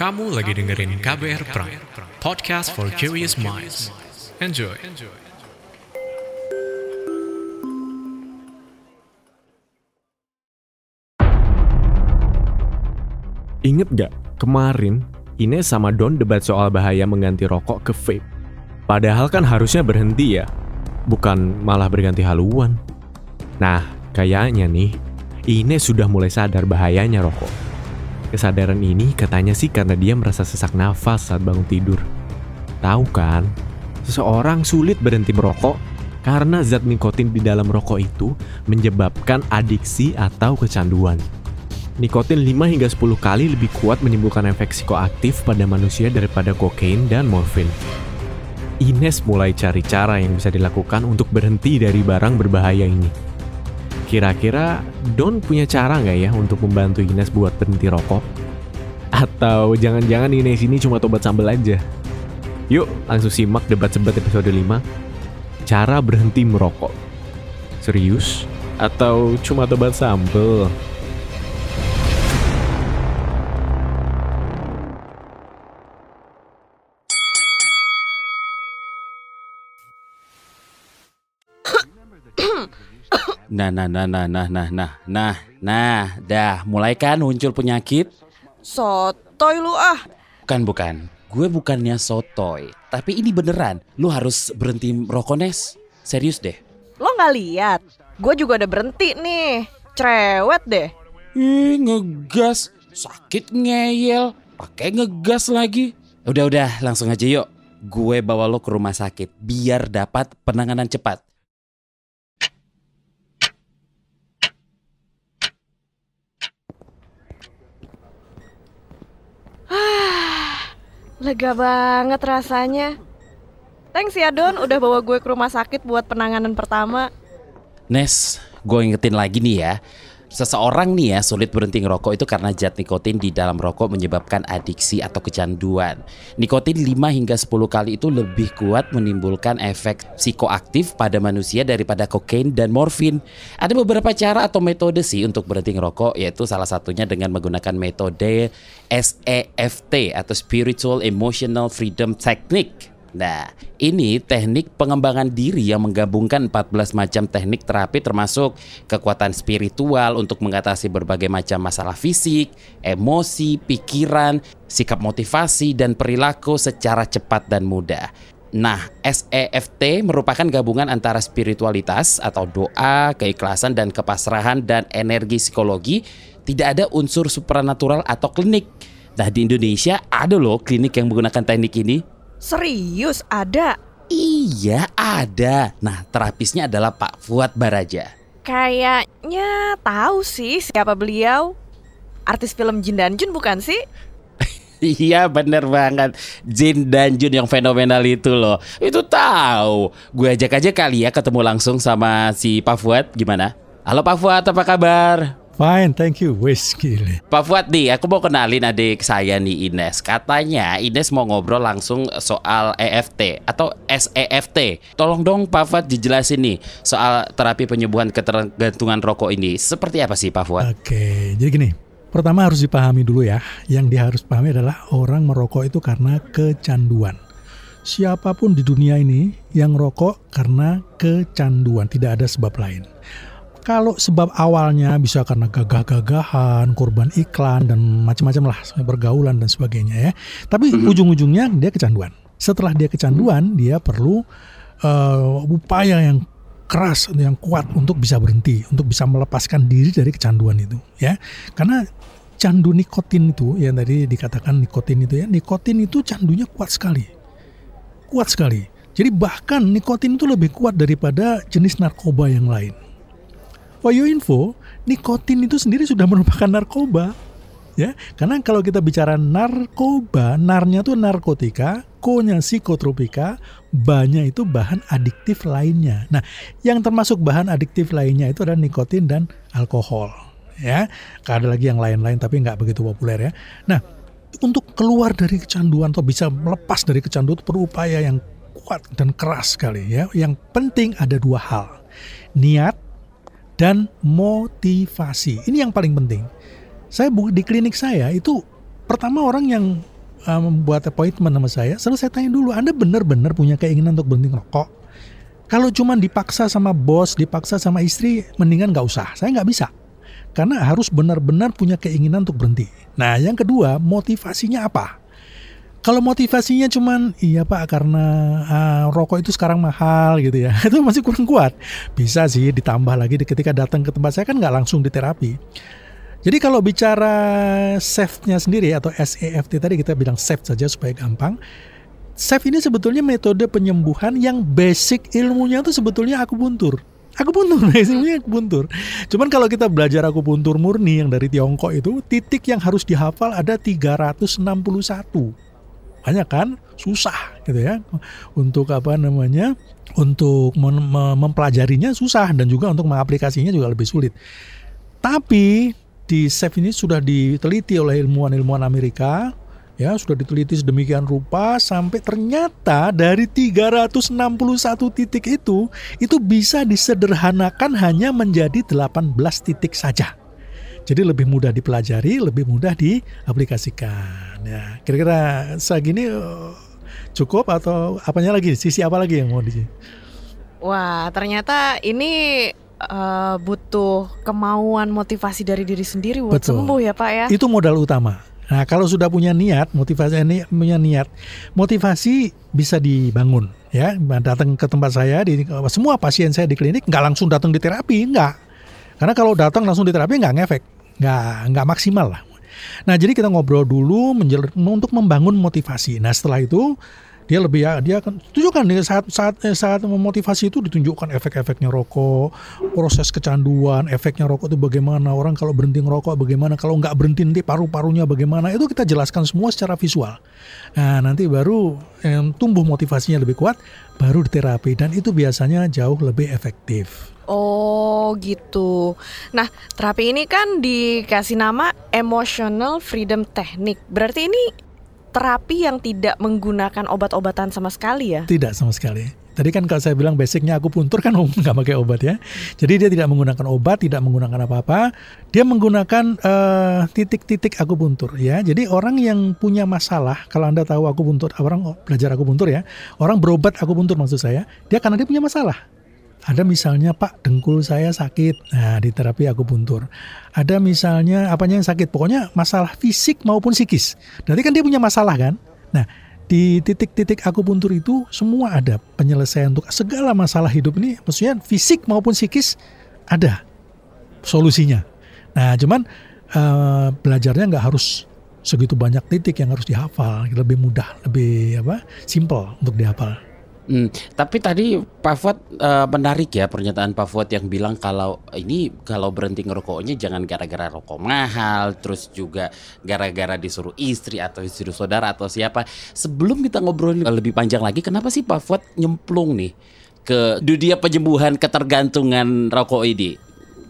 Kamu lagi dengerin KBR Prime, podcast for curious minds. Enjoy. Ingat gak, kemarin Ines sama Don debat soal bahaya mengganti rokok ke vape. Padahal kan harusnya berhenti ya, bukan malah berganti haluan. Nah, kayaknya nih, Ines sudah mulai sadar bahayanya rokok. Kesadaran ini katanya sih karena dia merasa sesak nafas saat bangun tidur. Tahu kan, seseorang sulit berhenti merokok karena zat nikotin di dalam rokok itu menyebabkan adiksi atau kecanduan. Nikotin 5 hingga 10 kali lebih kuat menimbulkan efek psikoaktif pada manusia daripada kokain dan morfin. Ines mulai cari cara yang bisa dilakukan untuk berhenti dari barang berbahaya ini. Kira-kira Don punya cara nggak ya untuk membantu Ines buat berhenti rokok? Atau jangan-jangan Ines ini cuma tobat sambal aja? Yuk, langsung simak debat sebat episode 5. Cara berhenti merokok. Serius? Atau cuma tobat sambal? Nah, nah, nah, nah, nah, nah, nah, nah, nah, dah mulai kan muncul penyakit? Sotoy lu ah. Bukan, bukan. Gue bukannya sotoy, tapi ini beneran. Lu harus berhenti merokok, Nes. Serius deh. Lo nggak lihat? Gue juga udah berhenti nih. Cerewet deh. Ih, ngegas. Sakit ngeyel. Pakai ngegas lagi. Udah, udah, langsung aja yuk. Gue bawa lo ke rumah sakit biar dapat penanganan cepat. Lega banget rasanya. Thanks ya Don udah bawa gue ke rumah sakit buat penanganan pertama. Nes, gue ingetin lagi nih ya. Seseorang nih ya sulit berhenti ngerokok itu karena zat nikotin di dalam rokok menyebabkan adiksi atau kecanduan. Nikotin 5 hingga 10 kali itu lebih kuat menimbulkan efek psikoaktif pada manusia daripada kokain dan morfin. Ada beberapa cara atau metode sih untuk berhenti ngerokok yaitu salah satunya dengan menggunakan metode SEFT atau Spiritual Emotional Freedom Technique. Nah, ini teknik pengembangan diri yang menggabungkan 14 macam teknik terapi termasuk kekuatan spiritual untuk mengatasi berbagai macam masalah fisik, emosi, pikiran, sikap motivasi, dan perilaku secara cepat dan mudah. Nah, SEFT merupakan gabungan antara spiritualitas atau doa, keikhlasan, dan kepasrahan dan energi psikologi. Tidak ada unsur supranatural atau klinik. Nah, di Indonesia ada loh klinik yang menggunakan teknik ini. Serius ada? Iya ada. Nah terapisnya adalah Pak Fuad Baraja. Kayaknya tahu sih siapa beliau. Artis film Jin dan Jun bukan sih? Iya bener banget Jin dan Jun yang fenomenal itu loh Itu tahu Gue ajak aja kali ya ketemu langsung sama si Pak Fuad Gimana? Halo Pak Fuad apa kabar? Fine, thank you. Wes gile. Pak Fuad nih, aku mau kenalin adik saya nih Ines. Katanya Ines mau ngobrol langsung soal EFT atau SEFT. Tolong dong Pak Fuad dijelasin nih soal terapi penyembuhan ketergantungan rokok ini. Seperti apa sih Pak Fuad? Oke, jadi gini. Pertama harus dipahami dulu ya. Yang dia harus pahami adalah orang merokok itu karena kecanduan. Siapa pun di dunia ini yang rokok karena kecanduan, tidak ada sebab lain. Kalau sebab awalnya bisa karena gagah-gagahan, korban iklan dan macam-macam lah, pergaulan dan sebagainya ya. Tapi ujung-ujungnya dia kecanduan. Setelah dia kecanduan, dia perlu uh, upaya yang keras, yang kuat untuk bisa berhenti, untuk bisa melepaskan diri dari kecanduan itu ya. Karena candu nikotin itu yang tadi dikatakan nikotin itu ya, nikotin itu candunya kuat sekali. Kuat sekali. Jadi bahkan nikotin itu lebih kuat daripada jenis narkoba yang lain. Your info, nikotin itu sendiri sudah merupakan narkoba. Ya, karena kalau kita bicara narkoba, narnya itu narkotika, ko-nya psikotropika, banyak itu bahan adiktif lainnya. Nah, yang termasuk bahan adiktif lainnya itu adalah nikotin dan alkohol. Ya, ada lagi yang lain-lain tapi nggak begitu populer ya. Nah, untuk keluar dari kecanduan atau bisa melepas dari kecanduan itu perlu upaya yang kuat dan keras sekali ya. Yang penting ada dua hal. Niat dan motivasi. Ini yang paling penting. Saya di klinik saya itu pertama orang yang uh, membuat appointment sama saya, selalu saya tanya dulu, Anda benar-benar punya keinginan untuk berhenti ngerokok? Kalau cuma dipaksa sama bos, dipaksa sama istri, mendingan nggak usah. Saya nggak bisa. Karena harus benar-benar punya keinginan untuk berhenti. Nah, yang kedua, motivasinya apa? Kalau motivasinya cuman iya pak karena uh, rokok itu sekarang mahal gitu ya. Itu masih kurang kuat. Bisa sih ditambah lagi ketika datang ke tempat saya kan nggak langsung di terapi. Jadi kalau bicara SAFE-nya sendiri atau SEFT tadi kita bilang SAFE saja supaya gampang. SAFE ini sebetulnya metode penyembuhan yang basic ilmunya itu sebetulnya akupuntur. Akupuntur ilmunya akupuntur. Cuman kalau kita belajar akupuntur murni yang dari Tiongkok itu titik yang harus dihafal ada 361 banyak kan? Susah gitu ya. Untuk apa namanya? Untuk mem mempelajarinya susah dan juga untuk mengaplikasinya juga lebih sulit. Tapi di SAFE ini sudah diteliti oleh ilmuwan-ilmuwan Amerika ya sudah diteliti sedemikian rupa sampai ternyata dari 361 titik itu itu bisa disederhanakan hanya menjadi 18 titik saja jadi lebih mudah dipelajari, lebih mudah diaplikasikan. Ya, kira-kira segini uh, cukup atau apanya lagi? Sisi apa lagi yang mau di? Wah, ternyata ini uh, butuh kemauan motivasi dari diri sendiri buat Betul. sembuh ya Pak ya. Itu modal utama. Nah, kalau sudah punya niat, motivasi ini punya niat, motivasi bisa dibangun ya. Datang ke tempat saya di semua pasien saya di klinik nggak langsung datang di terapi, nggak. Karena kalau datang langsung di terapi nggak ngefek nggak nggak maksimal lah. Nah jadi kita ngobrol dulu untuk membangun motivasi. Nah setelah itu dia lebih ya dia akan tunjukkan nih saat saat eh, saat memotivasi itu ditunjukkan efek-efeknya rokok, proses kecanduan, efeknya rokok itu bagaimana, orang kalau berhenti ngerokok bagaimana, kalau nggak berhenti nanti paru-parunya bagaimana, itu kita jelaskan semua secara visual. Nah nanti baru yang tumbuh motivasinya lebih kuat, baru diterapi dan itu biasanya jauh lebih efektif. Oh gitu. Nah terapi ini kan dikasih nama emotional freedom technique. Berarti ini terapi yang tidak menggunakan obat-obatan sama sekali ya? Tidak sama sekali. Tadi kan kalau saya bilang basicnya aku puntur kan nggak pakai obat ya. Jadi dia tidak menggunakan obat, tidak menggunakan apa-apa. Dia menggunakan titik titik-titik akupuntur ya. Jadi orang yang punya masalah, kalau anda tahu akupuntur, orang belajar akupuntur ya, orang berobat akupuntur maksud saya, dia karena dia punya masalah. Ada misalnya Pak dengkul saya sakit, nah di terapi akupuntur. Ada misalnya apanya yang sakit, pokoknya masalah fisik maupun psikis. Berarti kan dia punya masalah kan? Nah di titik-titik akupuntur itu semua ada penyelesaian untuk segala masalah hidup ini, maksudnya fisik maupun psikis ada solusinya. Nah cuman uh, belajarnya nggak harus segitu banyak titik yang harus dihafal, lebih mudah, lebih apa, simple untuk dihafal. Hmm, tapi tadi Pak Fuad uh, menarik ya pernyataan Pak Fuad yang bilang kalau ini kalau berhenti ngerokoknya jangan gara-gara rokok mahal, terus juga gara-gara disuruh istri atau disuruh saudara atau siapa. Sebelum kita ngobrol lebih panjang lagi, kenapa sih Pak Fuad nyemplung nih ke dunia penyembuhan ketergantungan rokok ini?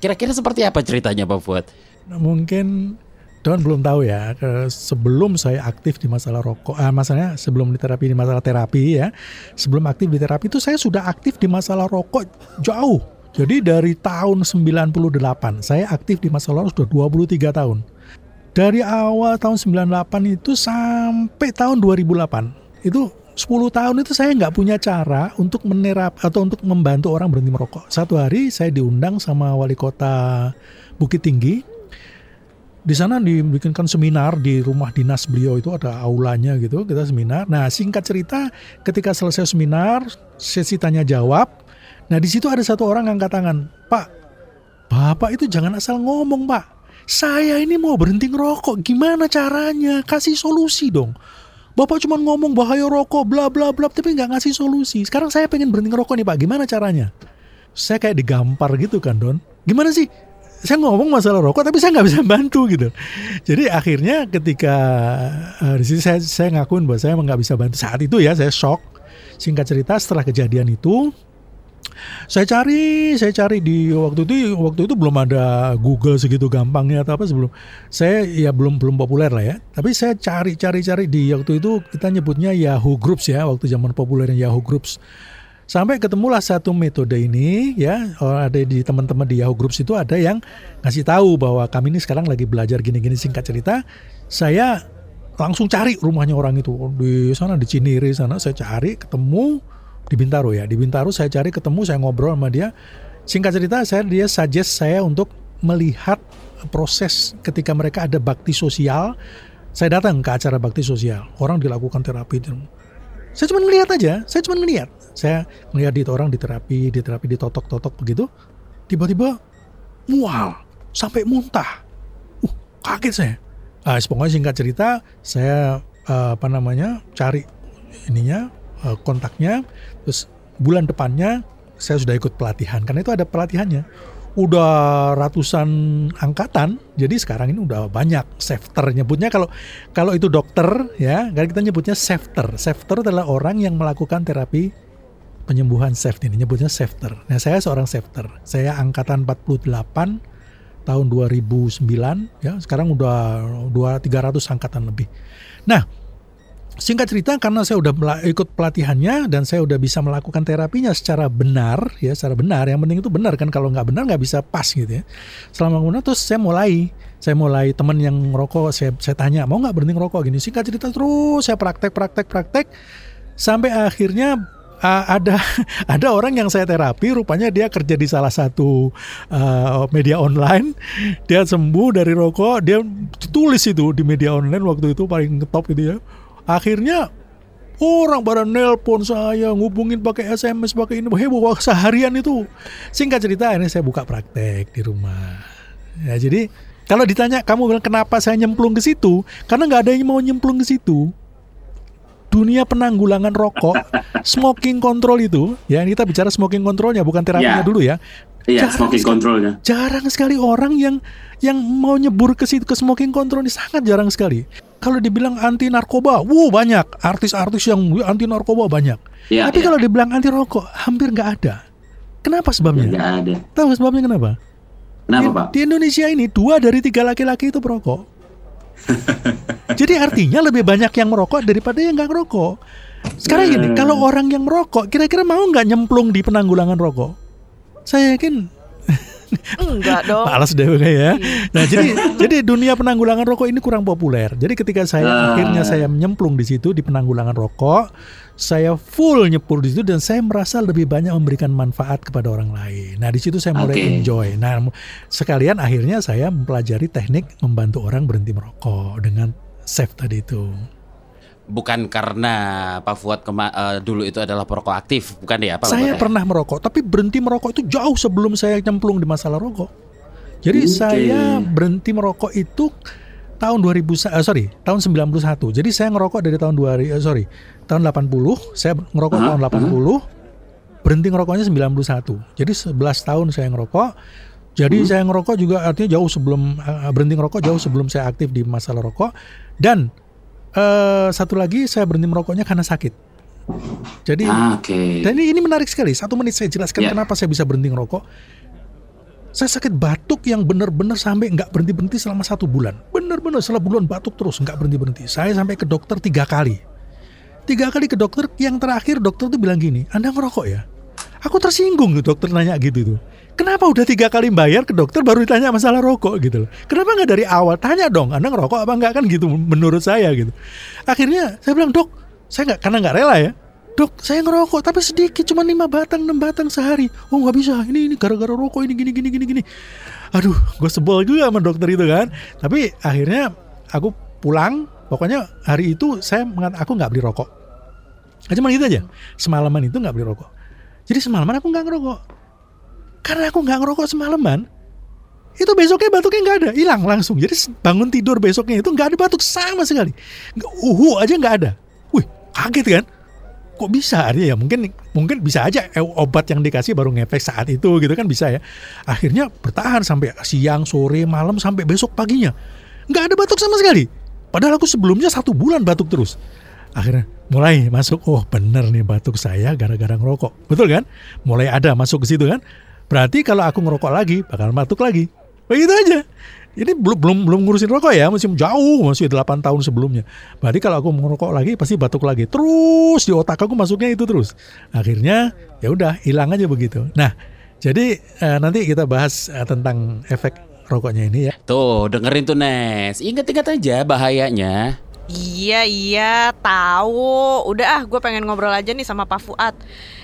Kira-kira seperti apa ceritanya Pak Fuad? Nah, mungkin Don belum tahu ya, sebelum saya aktif di masalah rokok, ah, masalahnya sebelum di terapi di masalah terapi ya, sebelum aktif di terapi itu saya sudah aktif di masalah rokok jauh. Jadi dari tahun 98 saya aktif di masalah rokok sudah 23 tahun. Dari awal tahun 98 itu sampai tahun 2008 itu 10 tahun itu saya nggak punya cara untuk menerap atau untuk membantu orang berhenti merokok. Satu hari saya diundang sama wali kota Bukit Tinggi di sana dibikinkan seminar di rumah dinas beliau itu ada aulanya gitu kita seminar nah singkat cerita ketika selesai seminar sesi tanya jawab nah di situ ada satu orang angkat tangan pak bapak itu jangan asal ngomong pak saya ini mau berhenti ngerokok gimana caranya kasih solusi dong Bapak cuma ngomong bahaya rokok bla bla bla tapi nggak ngasih solusi. Sekarang saya pengen berhenti ngerokok nih Pak, gimana caranya? Saya kayak digampar gitu kan Don. Gimana sih? Saya ngomong masalah rokok tapi saya nggak bisa bantu gitu. Jadi akhirnya ketika uh, di sini saya saya ngakuin bahwa saya nggak bisa bantu saat itu ya saya shock. Singkat cerita setelah kejadian itu saya cari, saya cari di waktu itu waktu itu belum ada Google segitu gampangnya atau apa sebelum saya ya belum belum populer lah ya. Tapi saya cari cari cari di waktu itu kita nyebutnya Yahoo Groups ya waktu zaman populernya Yahoo Groups Sampai ketemulah satu metode ini ya, oh, ada di teman-teman di Yahoo Groups itu ada yang ngasih tahu bahwa kami ini sekarang lagi belajar gini-gini singkat cerita. Saya langsung cari rumahnya orang itu. Di sana di Cinere sana saya cari ketemu di Bintaro ya. Di Bintaro saya cari ketemu saya ngobrol sama dia. Singkat cerita saya dia suggest saya untuk melihat proses ketika mereka ada bakti sosial. Saya datang ke acara bakti sosial. Orang dilakukan terapi saya cuma ngelihat aja saya cuma ngelihat saya ngelihat di orang diterapi diterapi ditotok-totok begitu. Tiba-tiba mual sampai muntah. Uh kaget saya. Uh, pokoknya singkat cerita, saya uh, apa namanya cari ininya uh, kontaknya, terus bulan depannya saya sudah ikut pelatihan. Karena itu ada pelatihannya. Udah ratusan angkatan, jadi sekarang ini udah banyak safter nyebutnya kalau kalau itu dokter ya, kan kita nyebutnya safter. Safter adalah orang yang melakukan terapi penyembuhan safety ini nyebutnya safter. Nah, saya seorang safter. Saya angkatan 48 tahun 2009 ya sekarang udah dua 300 angkatan lebih. Nah, singkat cerita karena saya udah ikut pelatihannya dan saya udah bisa melakukan terapinya secara benar ya secara benar. Yang penting itu benar kan kalau nggak benar nggak bisa pas gitu ya. Selama kemudian terus saya mulai saya mulai teman yang ngerokok saya saya tanya mau nggak berhenti ngerokok? Gini singkat cerita terus saya praktek praktek praktek. Sampai akhirnya uh, ada ada orang yang saya terapi rupanya dia kerja di salah satu uh, media online. Dia sembuh dari rokok dia tulis itu di media online waktu itu paling top gitu ya akhirnya orang pada nelpon saya ngubungin pakai SMS pakai ini heboh seharian itu singkat cerita ini saya buka praktek di rumah ya jadi kalau ditanya kamu bilang kenapa saya nyemplung ke situ karena nggak ada yang mau nyemplung ke situ dunia penanggulangan rokok, smoking control itu, ya kita bicara smoking controlnya bukan terapinya yeah. dulu ya. Iya, yeah, smoking controlnya. Jarang sekali orang yang yang mau nyebur ke situ ke smoking control ini sangat jarang sekali. Kalau dibilang anti narkoba, wow banyak artis-artis yang anti narkoba banyak. Yeah, Tapi yeah. kalau dibilang anti rokok, hampir nggak ada. Kenapa sebabnya? Nggak ada. Tahu sebabnya kenapa? Kenapa, di, Pak? Di Indonesia ini dua dari tiga laki-laki itu perokok. Jadi artinya lebih banyak yang merokok daripada yang nggak merokok. Sekarang gini, hmm. kalau orang yang merokok, kira-kira mau nggak nyemplung di penanggulangan rokok? Saya yakin Enggak dong. Males deh ya. Nah, jadi jadi dunia penanggulangan rokok ini kurang populer. Jadi ketika saya uh. akhirnya saya nyemplung di situ di penanggulangan rokok, saya full nyepur di situ dan saya merasa lebih banyak memberikan manfaat kepada orang lain. Nah di situ saya mulai okay. enjoy. Nah sekalian akhirnya saya mempelajari teknik membantu orang berhenti merokok dengan safe tadi itu. Bukan karena Pak Fuad kema uh, dulu itu adalah perokok aktif, bukan ya Pak? Saya pernah merokok, tapi berhenti merokok itu jauh sebelum saya nyemplung di masalah rokok. Jadi okay. saya berhenti merokok itu tahun 2000 uh, eh, sorry tahun 91 jadi saya ngerokok dari tahun 2000 uh, sorry tahun 80 saya ngerokok uh -huh. tahun 80 uh -huh. berhenti ngerokoknya 91 jadi 11 tahun saya ngerokok jadi uh -huh. saya ngerokok juga artinya jauh sebelum uh, berhenti ngerokok jauh sebelum saya aktif di masalah rokok dan uh, satu lagi saya berhenti merokoknya karena sakit jadi ah, okay. dan ini, ini menarik sekali satu menit saya jelaskan yeah. kenapa saya bisa berhenti ngerokok saya sakit batuk yang benar-benar sampai nggak berhenti berhenti selama satu bulan. Benar-benar setelah bulan batuk terus nggak berhenti berhenti. Saya sampai ke dokter tiga kali. Tiga kali ke dokter. Yang terakhir dokter tuh bilang gini, Anda ngerokok ya? Aku tersinggung tuh dokter nanya gitu tuh. Kenapa udah tiga kali bayar ke dokter baru ditanya masalah rokok gitu loh. Kenapa nggak dari awal? Tanya dong, Anda ngerokok apa nggak? Kan gitu menurut saya gitu. Akhirnya saya bilang dok, saya nggak karena nggak rela ya. Dok saya ngerokok tapi sedikit cuma lima batang enam batang sehari. Oh nggak bisa. Ini ini gara-gara rokok ini gini gini gini gini. Aduh gue sebel juga sama dokter itu kan. Tapi akhirnya aku pulang pokoknya hari itu saya mengat aku nggak beli rokok. Cuma gitu aja semalaman itu nggak beli rokok. Jadi semalaman aku nggak ngerokok karena aku nggak ngerokok semalaman. Itu besoknya batuknya nggak ada. Hilang langsung. Jadi bangun tidur besoknya itu nggak ada batuk sama sekali. Uhu aja nggak ada. Wih kaget kan? Kok bisa? Artinya ya mungkin mungkin bisa aja eh, obat yang dikasih baru ngefek saat itu gitu kan bisa ya. Akhirnya bertahan sampai siang sore malam sampai besok paginya. Nggak ada batuk sama sekali. Padahal aku sebelumnya satu bulan batuk terus. Akhirnya mulai masuk oh bener nih batuk saya gara-gara ngerokok. Betul kan? Mulai ada masuk ke situ kan berarti kalau aku ngerokok lagi bakal batuk lagi. Begitu aja. Ini belum belum belum ngurusin rokok ya masih jauh masih 8 tahun sebelumnya. Berarti kalau aku merokok lagi pasti batuk lagi. Terus di otak aku masuknya itu terus. Akhirnya ya udah hilang aja begitu. Nah jadi uh, nanti kita bahas uh, tentang efek rokoknya ini ya. Tuh dengerin tuh Nes. Ingat-ingat aja bahayanya. Iya iya tahu. Udah ah gue pengen ngobrol aja nih sama Pak Fuad.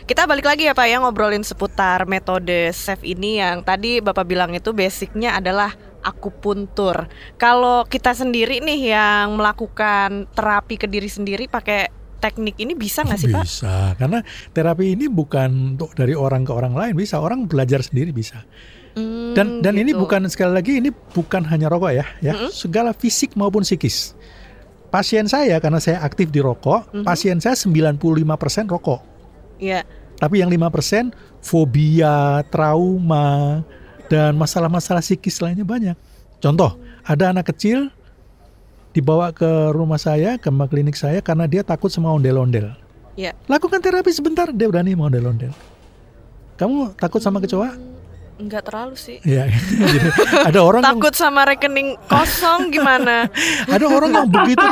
Kita balik lagi ya Pak ya ngobrolin seputar metode SAFE ini yang tadi Bapak bilang itu basicnya adalah akupuntur. Kalau kita sendiri nih yang melakukan terapi ke diri sendiri pakai teknik ini bisa nggak sih Pak? Bisa, karena terapi ini bukan untuk dari orang ke orang lain, bisa orang belajar sendiri bisa. Hmm, Dan dan ini gitu. bukan sekali lagi ini bukan hanya rokok ya, ya Mm-mm. segala fisik maupun psikis. Pasien saya karena saya aktif di rokok, Mhm. pasien saya 95% rokok. Ya. Tapi yang 5% fobia, trauma, dan masalah-masalah psikis lainnya banyak. Contoh, ada anak kecil dibawa ke rumah saya, ke klinik saya karena dia takut sama ondel-ondel. Ya. Lakukan terapi sebentar, dia berani mau ondel-ondel. Kamu takut sama kecoa? Enggak terlalu sih. Iya. Jadi, ada orang yang Takut sama rekening kosong gimana? ada orang yang begitu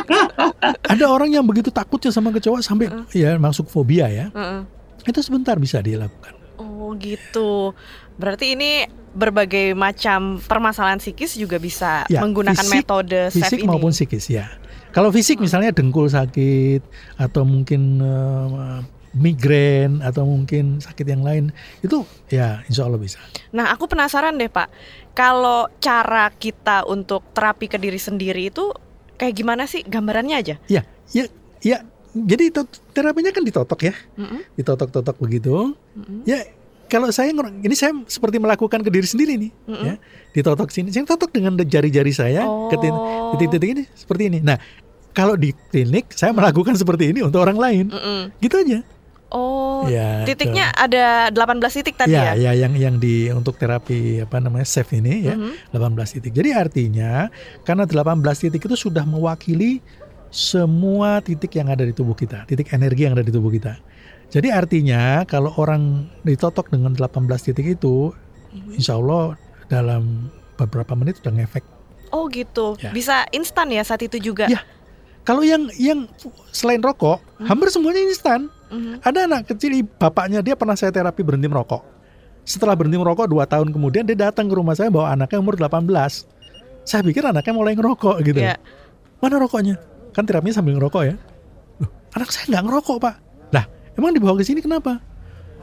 ada orang yang begitu takutnya sama kecoa sampai ya masuk fobia ya. Heeh. Itu sebentar bisa dilakukan. Oh gitu. Berarti ini berbagai macam permasalahan psikis juga bisa Ya, menggunakan fisik- metode fisik ini. maupun psikis ya. Kalau fisik misalnya dengkul sakit atau mungkin eh, migrain atau mungkin sakit yang lain itu ya insya Allah bisa. Nah, aku penasaran deh, Pak. Kalau cara kita untuk terapi ke diri sendiri itu kayak gimana sih? Gambarannya aja. Ya, ya, ya. Jadi to- terapinya kan ditotok ya, Mm-mm, ditotok-totok begitu. mm-mm. Ya kalau saya ini saya seperti melakukan ke diri sendiri nih, Mm-mm. ya ditotok sini. Saya totok dengan jari-jari saya ke Oh. titik-titik ini seperti ini. Nah kalau di klinik saya melakukan seperti ini untuk orang lain, Mm-mm. gitu aja. Oh, Ya, titiknya ada 18 titik tadi ya, ya? ya yang yang di untuk terapi apa namanya safe ini ya Mhm. 18 titik. Jadi artinya karena 18 titik itu sudah mewakili semua titik yang ada di tubuh kita, titik energi yang ada di tubuh kita. Jadi artinya kalau orang ditotok dengan 18 titik itu, Mhm. insya Allah dalam beberapa menit sudah ngefek. Oh gitu. Ya. Bisa instan ya saat itu juga? Ya. Kalau yang yang selain rokok, Hmm. hampir semuanya instan. Mhm. Ada anak kecil, bapaknya dia pernah saya terapi berhenti merokok. Setelah berhenti merokok dua tahun kemudian dia datang ke rumah saya bawa anaknya umur 18. Saya pikir anaknya mulai ngerokok gitu. Ya. Mana rokoknya? Kan terapinya sambil ngerokok ya. Loh, anak saya nggak ngerokok pak. Lah, emang dibawa ke sini kenapa?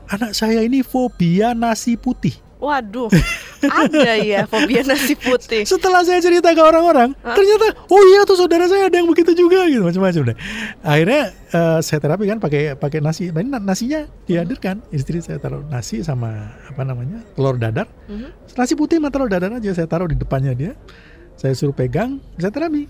Anak saya ini fobia nasi putih. Waduh, ada ya fobia nasi putih. Setelah saya cerita ke orang-orang, ternyata oh iya tuh saudara saya ada yang begitu juga gitu macam-macam deh. Akhirnya eh, saya terapi kan pakai pakai nasi. Nah, nasinya dihadirkan. Istri saya taruh nasi sama apa namanya telur dadar. Mhm. Nasi putih sama telur dadar aja saya taruh di depannya dia. Saya suruh pegang, saya terapi.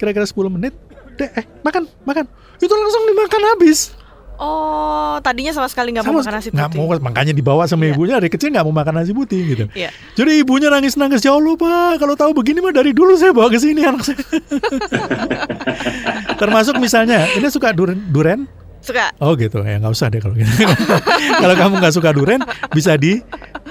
Kira-kira 10 menit, deh eh makan makan. Itu langsung dimakan habis. Oh, tadinya sama sekali nggak mau makan nasi putih. mau, makanya dibawa sama Iya. ibunya dari kecil nggak mau makan nasi putih gitu. Iya. Jadi ibunya nangis-nangis ya Allah pak, kalau tahu begini mah dari dulu saya bawa ke sini anak saya. Termasuk misalnya, ini suka duren, duren? Suka. Oh gitu, ya nggak usah deh kalau gitu. kalau kamu nggak suka duren, bisa di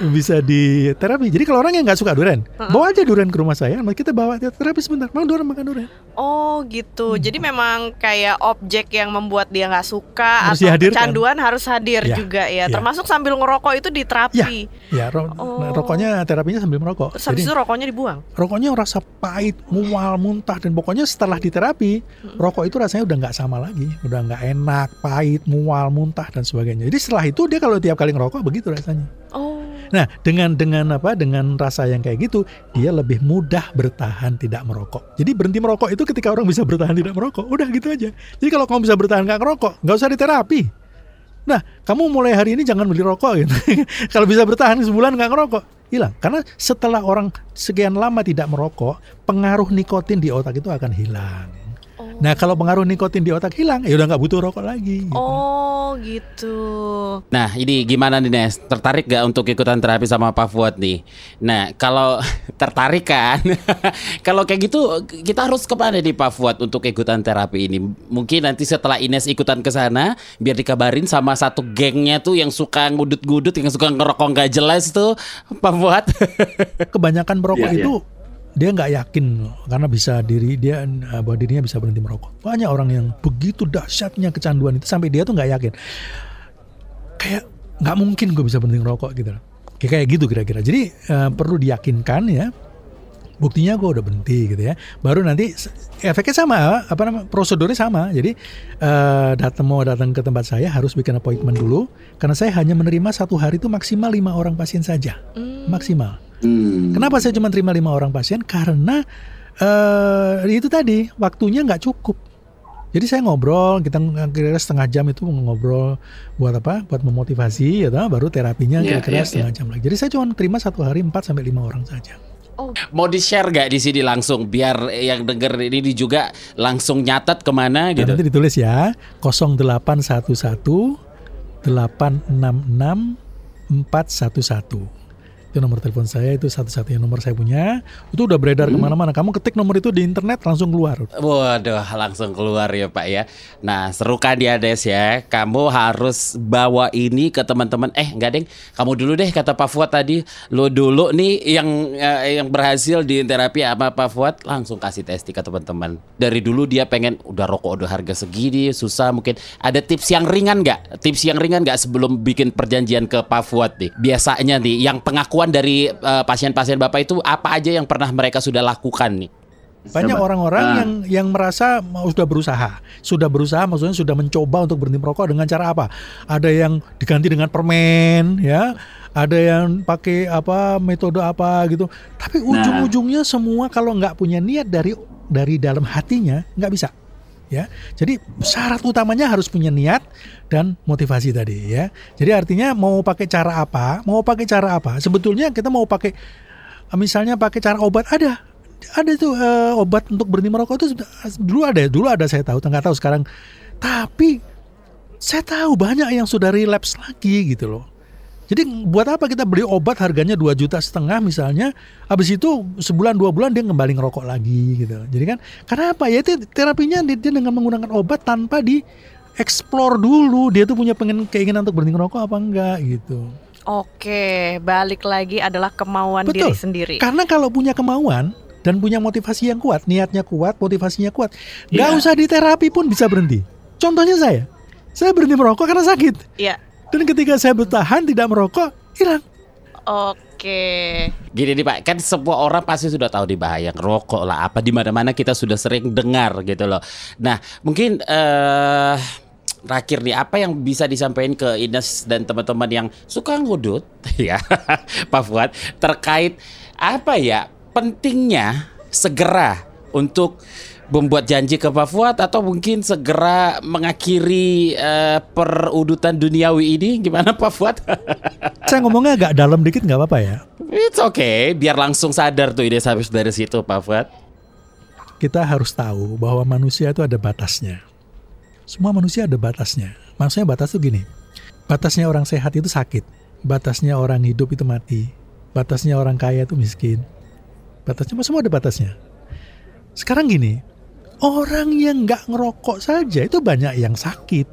bisa di terapi. Jadi kalau orang yang nggak suka duren, bawa aja duren ke rumah saya, nanti kita bawa dia terapi sebentar. Mau duren makan duren. Oh gitu. Jadi memang kayak objek yang membuat dia nggak suka Harus atau dihadirkan. kecanduan harus hadir Ya, juga ya. ya. Termasuk sambil ngerokok itu diterapi. Ya, ro- Oh. rokoknya terapinya sambil merokok. Terus habis Jadi itu rokoknya dibuang. rokoknya rasa pahit, mual, muntah dan pokoknya setelah diterapi, rokok itu rasanya udah nggak sama lagi, udah nggak enak, pahit, mual, muntah dan sebagainya. Jadi setelah itu dia kalau tiap kali ngerokok begitu rasanya. Oh. Nah, dengan dengan apa? Dengan rasa yang kayak gitu, dia lebih mudah bertahan tidak merokok. Jadi berhenti merokok itu ketika orang bisa bertahan tidak merokok, udah gitu aja. Jadi kalau kamu bisa bertahan nggak ngerokok, nggak usah diterapi. Nah, kamu mulai hari ini jangan beli rokok gitu. kalau bisa bertahan sebulan nggak ngerokok, hilang. Karena setelah orang sekian lama tidak merokok, pengaruh nikotin di otak itu akan hilang. Nah, kalau pengaruh nikotin di otak hilang, ya udah nggak butuh rokok lagi. gitu. Oh gitu. Nah, ini gimana nih Nes? Tertarik gak untuk ikutan terapi sama Pak Fuad nih? Nah, kalau tertarik kan, kalau kayak gitu kita harus ke mana nih Pak Fuad untuk ikutan terapi ini? Mungkin nanti setelah Ines ikutan ke sana, biar dikabarin sama satu gengnya tuh yang suka ngudut-ngudut, yang suka ngerokok nggak jelas tuh, Pak Fuad. kebanyakan merokok Iya, iya. itu dia nggak yakin karena bisa diri dia eh, bahwa dirinya bisa berhenti merokok. Banyak orang yang begitu dahsyatnya kecanduan itu sampai dia tuh nggak yakin. Kayak nggak mungkin gue bisa berhenti merokok gitu. loh. Kayak kayak gitu kira-kira. Jadi eh, perlu diyakinkan ya buktinya gue udah berhenti gitu ya baru nanti efeknya sama apa namanya prosedurnya sama jadi eh, datang mau datang ke tempat saya harus bikin appointment dulu karena saya hanya menerima satu hari itu maksimal lima orang pasien saja maksimal Hmm. kenapa saya cuma terima lima orang pasien? Karena eh itu tadi waktunya nggak cukup. Jadi saya ngobrol kita kira-kira setengah jam itu ngobrol buat apa? Buat memotivasi ya toh, baru terapinya Iya, kira-kira iya, setengah jam lagi. Jadi saya cuma terima satu hari 4 sampai lima orang saja. Oh, Mau di share gak di sini langsung? Biar yang denger ini juga langsung nyatet ke mana Nah, gitu. nanti ditulis ya 0811 866 411 itu nomor telepon saya itu satu-satunya nomor saya punya itu udah beredar ke mana-mana kamu ketik nomor itu di internet langsung keluar Waduh, langsung keluar ya Pak ya. Nah, seru kan ya Des ya. Kamu harus bawa ini ke teman-teman. Eh, enggak deng. Kamu dulu deh kata Pak Fuad tadi. Lo dulu nih yang eh, yang berhasil di terapi sama Pak Fuad langsung kasih testi ke teman-teman. Dari dulu dia pengen udah rokok udah harga segini, susah mungkin. Ada tips yang ringan nggak? Tips yang ringan nggak sebelum bikin perjanjian ke Pak Fuad nih? Biasanya nih yang pengakuan dari eh, pasien-pasien Bapak itu apa aja yang pernah mereka sudah lakukan nih? Banyak orang-orang Ah. yang yang merasa mau sudah berusaha, sudah berusaha maksudnya sudah mencoba untuk berhenti merokok dengan cara apa? Ada yang diganti dengan permen, ya, ada yang pakai apa metode apa gitu. Tapi Nah. ujung-ujungnya semua kalau nggak punya niat dari dari dalam hatinya nggak bisa. Ya, jadi syarat utamanya harus punya niat dan motivasi tadi ya. Jadi artinya mau pakai cara apa, mau pakai cara apa? Sebetulnya kita mau pakai misalnya pakai cara obat ada ada tuh eh, obat untuk berhenti merokok itu dulu ada dulu ada saya tahu nggak tahu sekarang tapi saya tahu banyak yang sudah relapse lagi gitu loh jadi buat apa kita beli obat harganya 2 juta setengah misalnya habis itu sebulan dua bulan dia kembali ngerokok lagi gitu jadi kan karena apa ya itu terapinya dia, dia dengan menggunakan obat tanpa di explore dulu dia tuh punya pengen keinginan untuk berhenti ngerokok apa enggak gitu Oke, balik lagi adalah kemauan Betul. diri sendiri. Karena kalau punya kemauan dan punya motivasi yang kuat, niatnya kuat, motivasinya kuat, nggak Iya. usah di terapi pun bisa berhenti. Contohnya saya, saya berhenti merokok karena sakit. Iya. Dan ketika saya bertahan tidak merokok, hilang. Oke. Gini nih Pak, kan semua orang pasti sudah tahu di bahaya ngerokok lah apa di mana-mana kita sudah sering dengar gitu loh. Nah, mungkin eh terakhir nih apa yang bisa disampaikan ke Ines dan teman-teman yang suka ngudut ya Pak Fuad terkait apa ya pentingnya segera untuk membuat janji ke Pak Fuad atau mungkin segera mengakhiri eh, perudutan duniawi ini gimana Pak Fuad? Saya ngomongnya agak dalam dikit nggak apa-apa ya. It's okay, biar langsung sadar tuh ide habis dari situ Pak Fuad. Kita harus tahu bahwa manusia itu ada batasnya. Semua manusia ada batasnya. Maksudnya batas itu gini. Batasnya orang sehat itu sakit. Batasnya orang hidup itu mati. Batasnya orang kaya itu miskin. Batasnya semua ada batasnya. Sekarang gini, orang yang nggak ngerokok saja itu banyak yang sakit,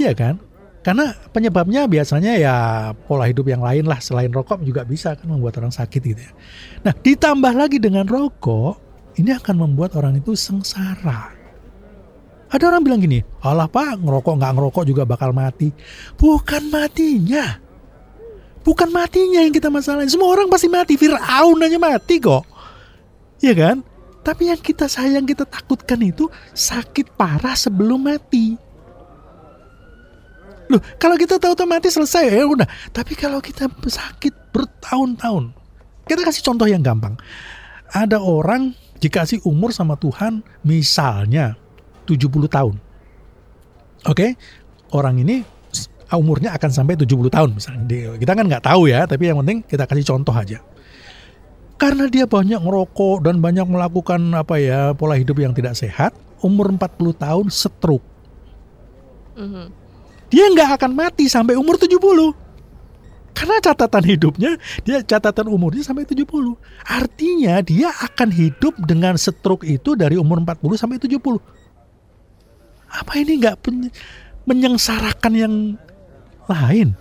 Iya kan? Karena penyebabnya biasanya ya pola hidup yang lain lah selain rokok juga bisa kan membuat orang sakit gitu ya. Nah ditambah lagi dengan rokok, ini akan membuat orang itu sengsara. Ada orang bilang gini, alah pak ngerokok nggak ngerokok juga bakal mati. Bukan matinya, bukan matinya yang kita masalahin. Semua orang pasti mati, Fir'aun aja mati kok. Iya kan? Tapi yang kita sayang, kita takutkan itu sakit parah sebelum mati. Loh, kalau kita tahu-tahu mati selesai ya udah. Tapi kalau kita sakit bertahun-tahun, kita kasih contoh yang gampang. Ada orang dikasih umur sama Tuhan misalnya 70 tahun. Oke, orang ini umurnya akan sampai 70 tahun misalnya. Kita kan nggak tahu ya, tapi yang penting kita kasih contoh aja. Karena dia banyak ngerokok dan banyak melakukan apa ya pola hidup yang tidak sehat, umur 40 tahun stroke. Mhm. Dia nggak akan mati sampai umur 70. Karena catatan hidupnya, dia catatan umurnya sampai 70. Artinya dia akan hidup dengan stroke itu dari umur 40 sampai 70. Apa ini nggak menyengsarakan yang lain?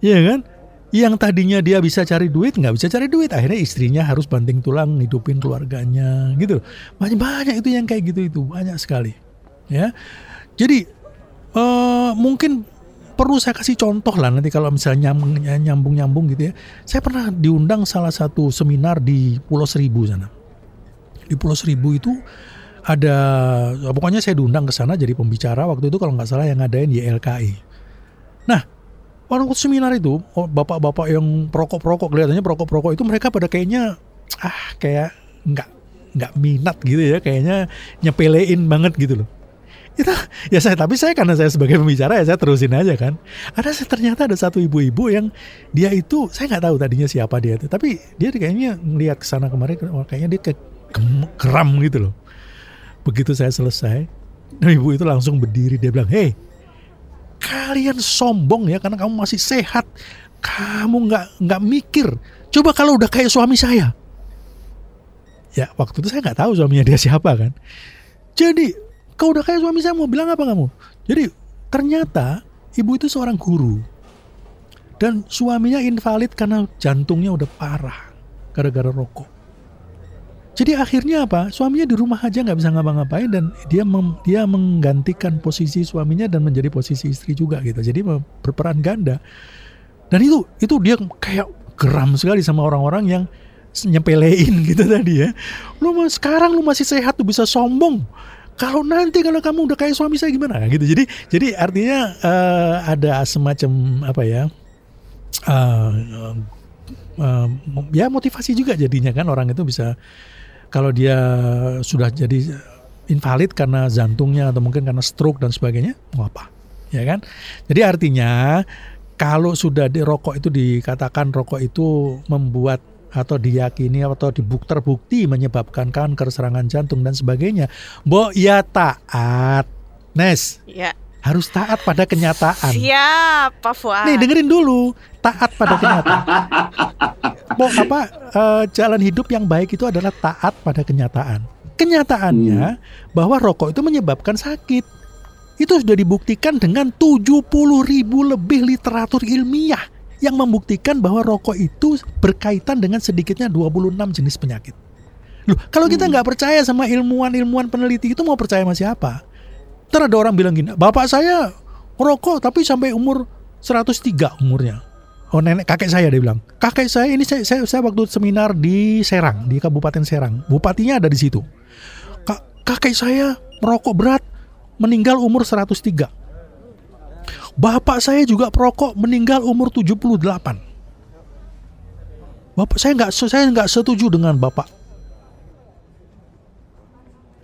Iya kan? Yang tadinya dia bisa cari duit nggak bisa cari duit, akhirnya istrinya harus banting tulang hidupin keluarganya, gitu. Banyak banyak itu yang kayak gitu itu banyak sekali, ya. Jadi eh mungkin perlu saya kasih contoh lah nanti kalau misalnya nyambung nyambung gitu ya. Saya pernah diundang salah satu seminar di Pulau Seribu sana. Di Pulau Seribu itu ada pokoknya saya diundang ke sana jadi pembicara waktu itu kalau nggak salah yang ngadain YLKI. Nah, orang seminar itu oh, bapak-bapak yang perokok-perokok kelihatannya perokok-perokok itu mereka pada kayaknya ah kayak nggak nggak minat gitu ya kayaknya nyepelein banget gitu loh. Itu ya saya tapi saya karena saya sebagai pembicara ya saya terusin aja kan. Ada ternyata ada satu ibu-ibu yang dia itu saya nggak tahu tadinya siapa dia itu tapi dia kayaknya ngeliat ke sana kemarin oh, kayaknya dia ke keram gitu loh. Begitu saya selesai dan ibu itu langsung berdiri dia bilang hei kalian sombong ya karena kamu masih sehat. Kamu nggak nggak mikir. Coba kalau udah kayak suami saya. Ya waktu itu saya nggak tahu suaminya dia siapa kan. Jadi kau udah kayak suami saya mau bilang apa kamu? Jadi ternyata ibu itu seorang guru. Dan suaminya invalid karena jantungnya udah parah gara-gara rokok. Jadi akhirnya apa? Suaminya di rumah aja nggak bisa ngapa-ngapain dan dia mem, dia menggantikan posisi suaminya dan menjadi posisi istri juga gitu. Jadi berperan ganda. Dan itu itu dia kayak geram sekali sama orang-orang yang nyepelein gitu tadi ya. Lu sekarang lu masih sehat tuh bisa sombong kalau nanti kalau kamu udah kayak suami saya gimana gitu jadi jadi artinya uh, ada semacam apa ya uh, uh, ya motivasi juga jadinya kan orang itu bisa kalau dia sudah jadi invalid karena jantungnya atau mungkin karena stroke dan sebagainya mau apa ya kan jadi artinya kalau sudah di rokok itu dikatakan rokok itu membuat atau diyakini atau dibuk terbukti menyebabkan kanker serangan jantung dan sebagainya. Bo ya taat. Nes. Ya. Harus taat pada kenyataan. Siap, Pak Fuad. Nih dengerin dulu, taat pada kenyataan. Apa uh, jalan hidup yang baik itu adalah taat pada kenyataan. Kenyataannya hmm. bahwa rokok itu menyebabkan sakit. Itu sudah dibuktikan dengan 70 ribu lebih literatur ilmiah yang membuktikan bahwa rokok itu berkaitan dengan sedikitnya 26 jenis penyakit. Loh, kalau kita hmm. nggak percaya sama ilmuwan-ilmuwan peneliti itu mau percaya sama siapa? Ntar ada orang bilang gini, bapak saya rokok tapi sampai umur 103 umurnya. Oh nenek kakek saya dia bilang, kakek saya ini saya, saya, saya waktu seminar di Serang di Kabupaten Serang, bupatinya ada di situ. kakek saya merokok berat, meninggal umur 103. Bapak saya juga perokok meninggal umur 78. Bapak saya nggak saya nggak setuju dengan bapak.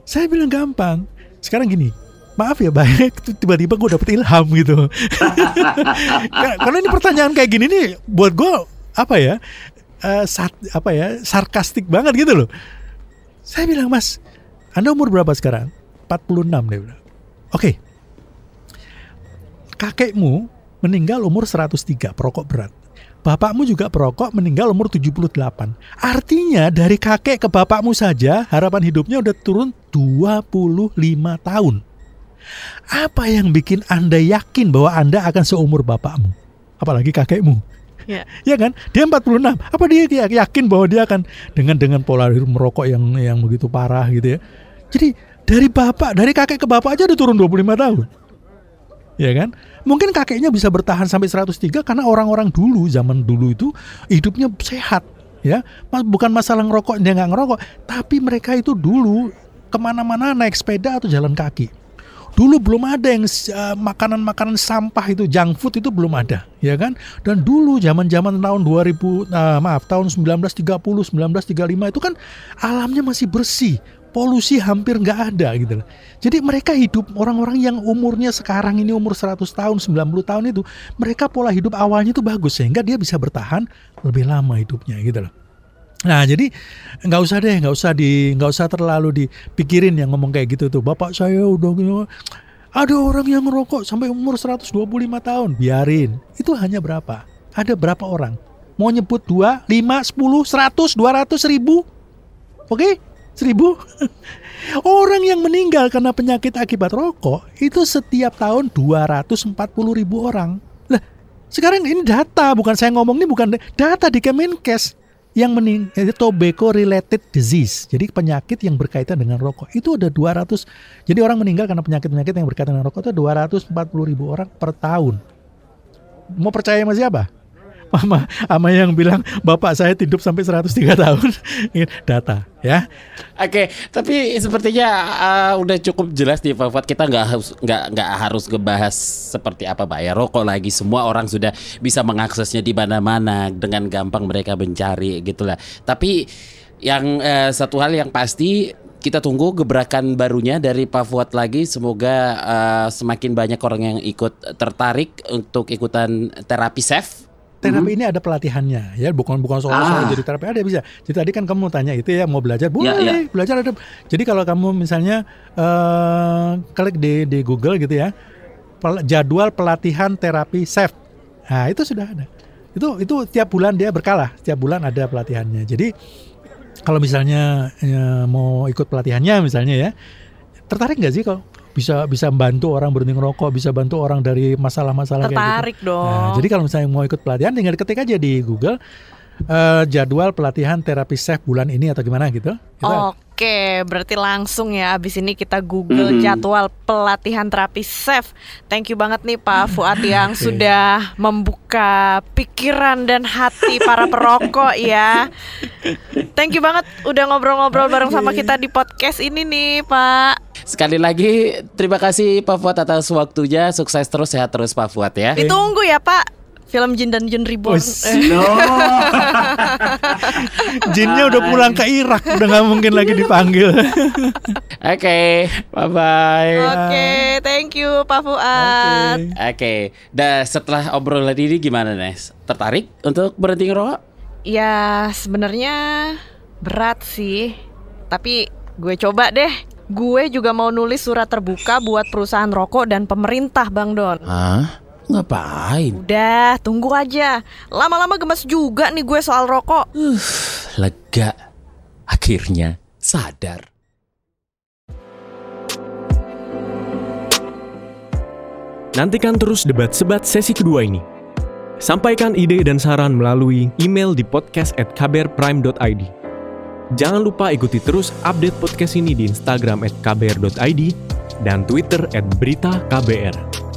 Saya bilang gampang. Sekarang gini, maaf ya baik tiba-tiba gue dapet ilham gitu. Karena ini pertanyaan kayak gini nih buat gue apa ya? Uh, sat, apa ya sarkastik banget gitu loh. Saya bilang mas, anda umur berapa sekarang? 46 dia bilang. Oke, okay, kakekmu meninggal umur 103 perokok berat. Bapakmu juga perokok meninggal umur 78. Artinya dari kakek ke bapakmu saja harapan hidupnya udah turun 25 tahun. Apa yang bikin Anda yakin bahwa Anda akan seumur bapakmu? Apalagi kakekmu. Ya. ya kan? Dia 46. Apa dia yakin bahwa dia akan dengan dengan pola merokok yang yang begitu parah gitu ya. Jadi dari bapak, dari kakek ke bapak aja udah turun 25 tahun. Ya kan? Mungkin kakeknya bisa bertahan sampai 103 karena orang-orang dulu zaman dulu itu hidupnya sehat ya bukan masalah ngerokok dia nggak ngerokok tapi mereka itu dulu ke mana-mana naik sepeda atau jalan kaki dulu belum ada yang uh, makanan-makanan sampah itu junk food itu belum ada ya kan dan dulu zaman-zaman tahun 2000 uh, maaf tahun 1930 1935 itu kan alamnya masih bersih polusi hampir nggak ada gitu loh. Jadi mereka hidup orang-orang yang umurnya sekarang ini umur 100 tahun, 90 tahun itu, mereka pola hidup awalnya itu bagus sehingga dia bisa bertahan lebih lama hidupnya gitu loh. Nah jadi nggak usah deh, nggak usah di, nggak usah terlalu dipikirin yang ngomong kayak gitu tuh. Bapak saya udah ada orang yang ngerokok sampai umur 125 tahun, biarin. Itu hanya berapa? Ada berapa orang? Mau nyebut 2, 5, 10, 100, 200, ribu? Oke? Okay? Seribu? Orang yang meninggal karena penyakit akibat rokok itu setiap tahun 240 ribu orang. Lah, sekarang ini data, bukan saya ngomong ini bukan data di Kemenkes yang meninggal tobacco related disease. Jadi penyakit yang berkaitan dengan rokok itu ada 200. Jadi orang meninggal karena penyakit-penyakit yang berkaitan dengan rokok itu 240 ribu orang per tahun. Mau percaya sama siapa? Sama sama yang bilang bapak saya hidup sampai 103 tahun. Data ya. Oke, tapi sepertinya uh, udah cukup jelas nih Pak. Kita nggak harus nggak nggak harus ngebahas seperti apa bayar rokok lagi. Semua orang sudah bisa mengaksesnya di mana-mana dengan gampang mereka mencari gitulah. Tapi yang eh, satu hal yang pasti kita tunggu gebrakan barunya dari Pak Fuad lagi. Semoga eh, semakin banyak orang yang ikut tertarik untuk ikutan terapi safe. Terapi ini ada pelatihannya ya, bukan bukan soal soal Ah. jadi terapi ada bisa. Jadi tadi kan kamu tanya itu ya mau belajar boleh Ya, ya. belajar ada. Jadi kalau kamu misalnya eh klik di di Google gitu ya, pel- jadwal pelatihan terapi safe. Nah itu sudah ada. Itu itu tiap bulan dia berkala, tiap bulan ada pelatihannya. Jadi kalau misalnya eh, mau ikut pelatihannya misalnya ya, tertarik nggak sih kalau bisa bisa bantu orang berhenti ngerokok, bisa bantu orang dari masalah-masalah kayak gitu. Tertarik dong. Nah, jadi kalau misalnya mau ikut pelatihan tinggal ketik aja di Google eh, jadwal pelatihan terapi safe bulan ini atau gimana gitu. Itu Oke, berarti langsung ya abis ini kita Google Mhm. jadwal pelatihan terapi safe. Thank you banget nih Pak Fuad yang Oke. sudah membuka pikiran dan hati para perokok ya. Thank you banget udah ngobrol-ngobrol bareng sama kita di podcast ini nih Pak. Sekali lagi terima kasih Pak Fuad atas waktunya. Sukses terus, sehat terus Pak Fuad ya. Ditunggu ya Pak. Film Jin dan Jun Reborn. Eh, No. Jinnya udah pulang ke Irak, udah nggak mungkin lagi dipanggil. Oke, bye bye. Oke, thank you Pak Fuad. Oke. Oke, dah setelah obrolan ini gimana Nes? Tertarik untuk berhenti ngerokok? Ya sebenarnya berat sih, tapi gue coba deh. Gue juga mau nulis surat terbuka buat perusahaan rokok dan pemerintah, Bang Don. Hah? Ngapain? Udah, tunggu aja. Lama-lama gemes juga nih gue soal rokok. Lega. Akhirnya sadar. Nantikan terus debat sebat sesi kedua ini. Sampaikan ide dan saran melalui email di podcast at kbrprime.id. Jangan lupa ikuti terus update podcast ini di Instagram at kbr.id dan Twitter at berita KBR.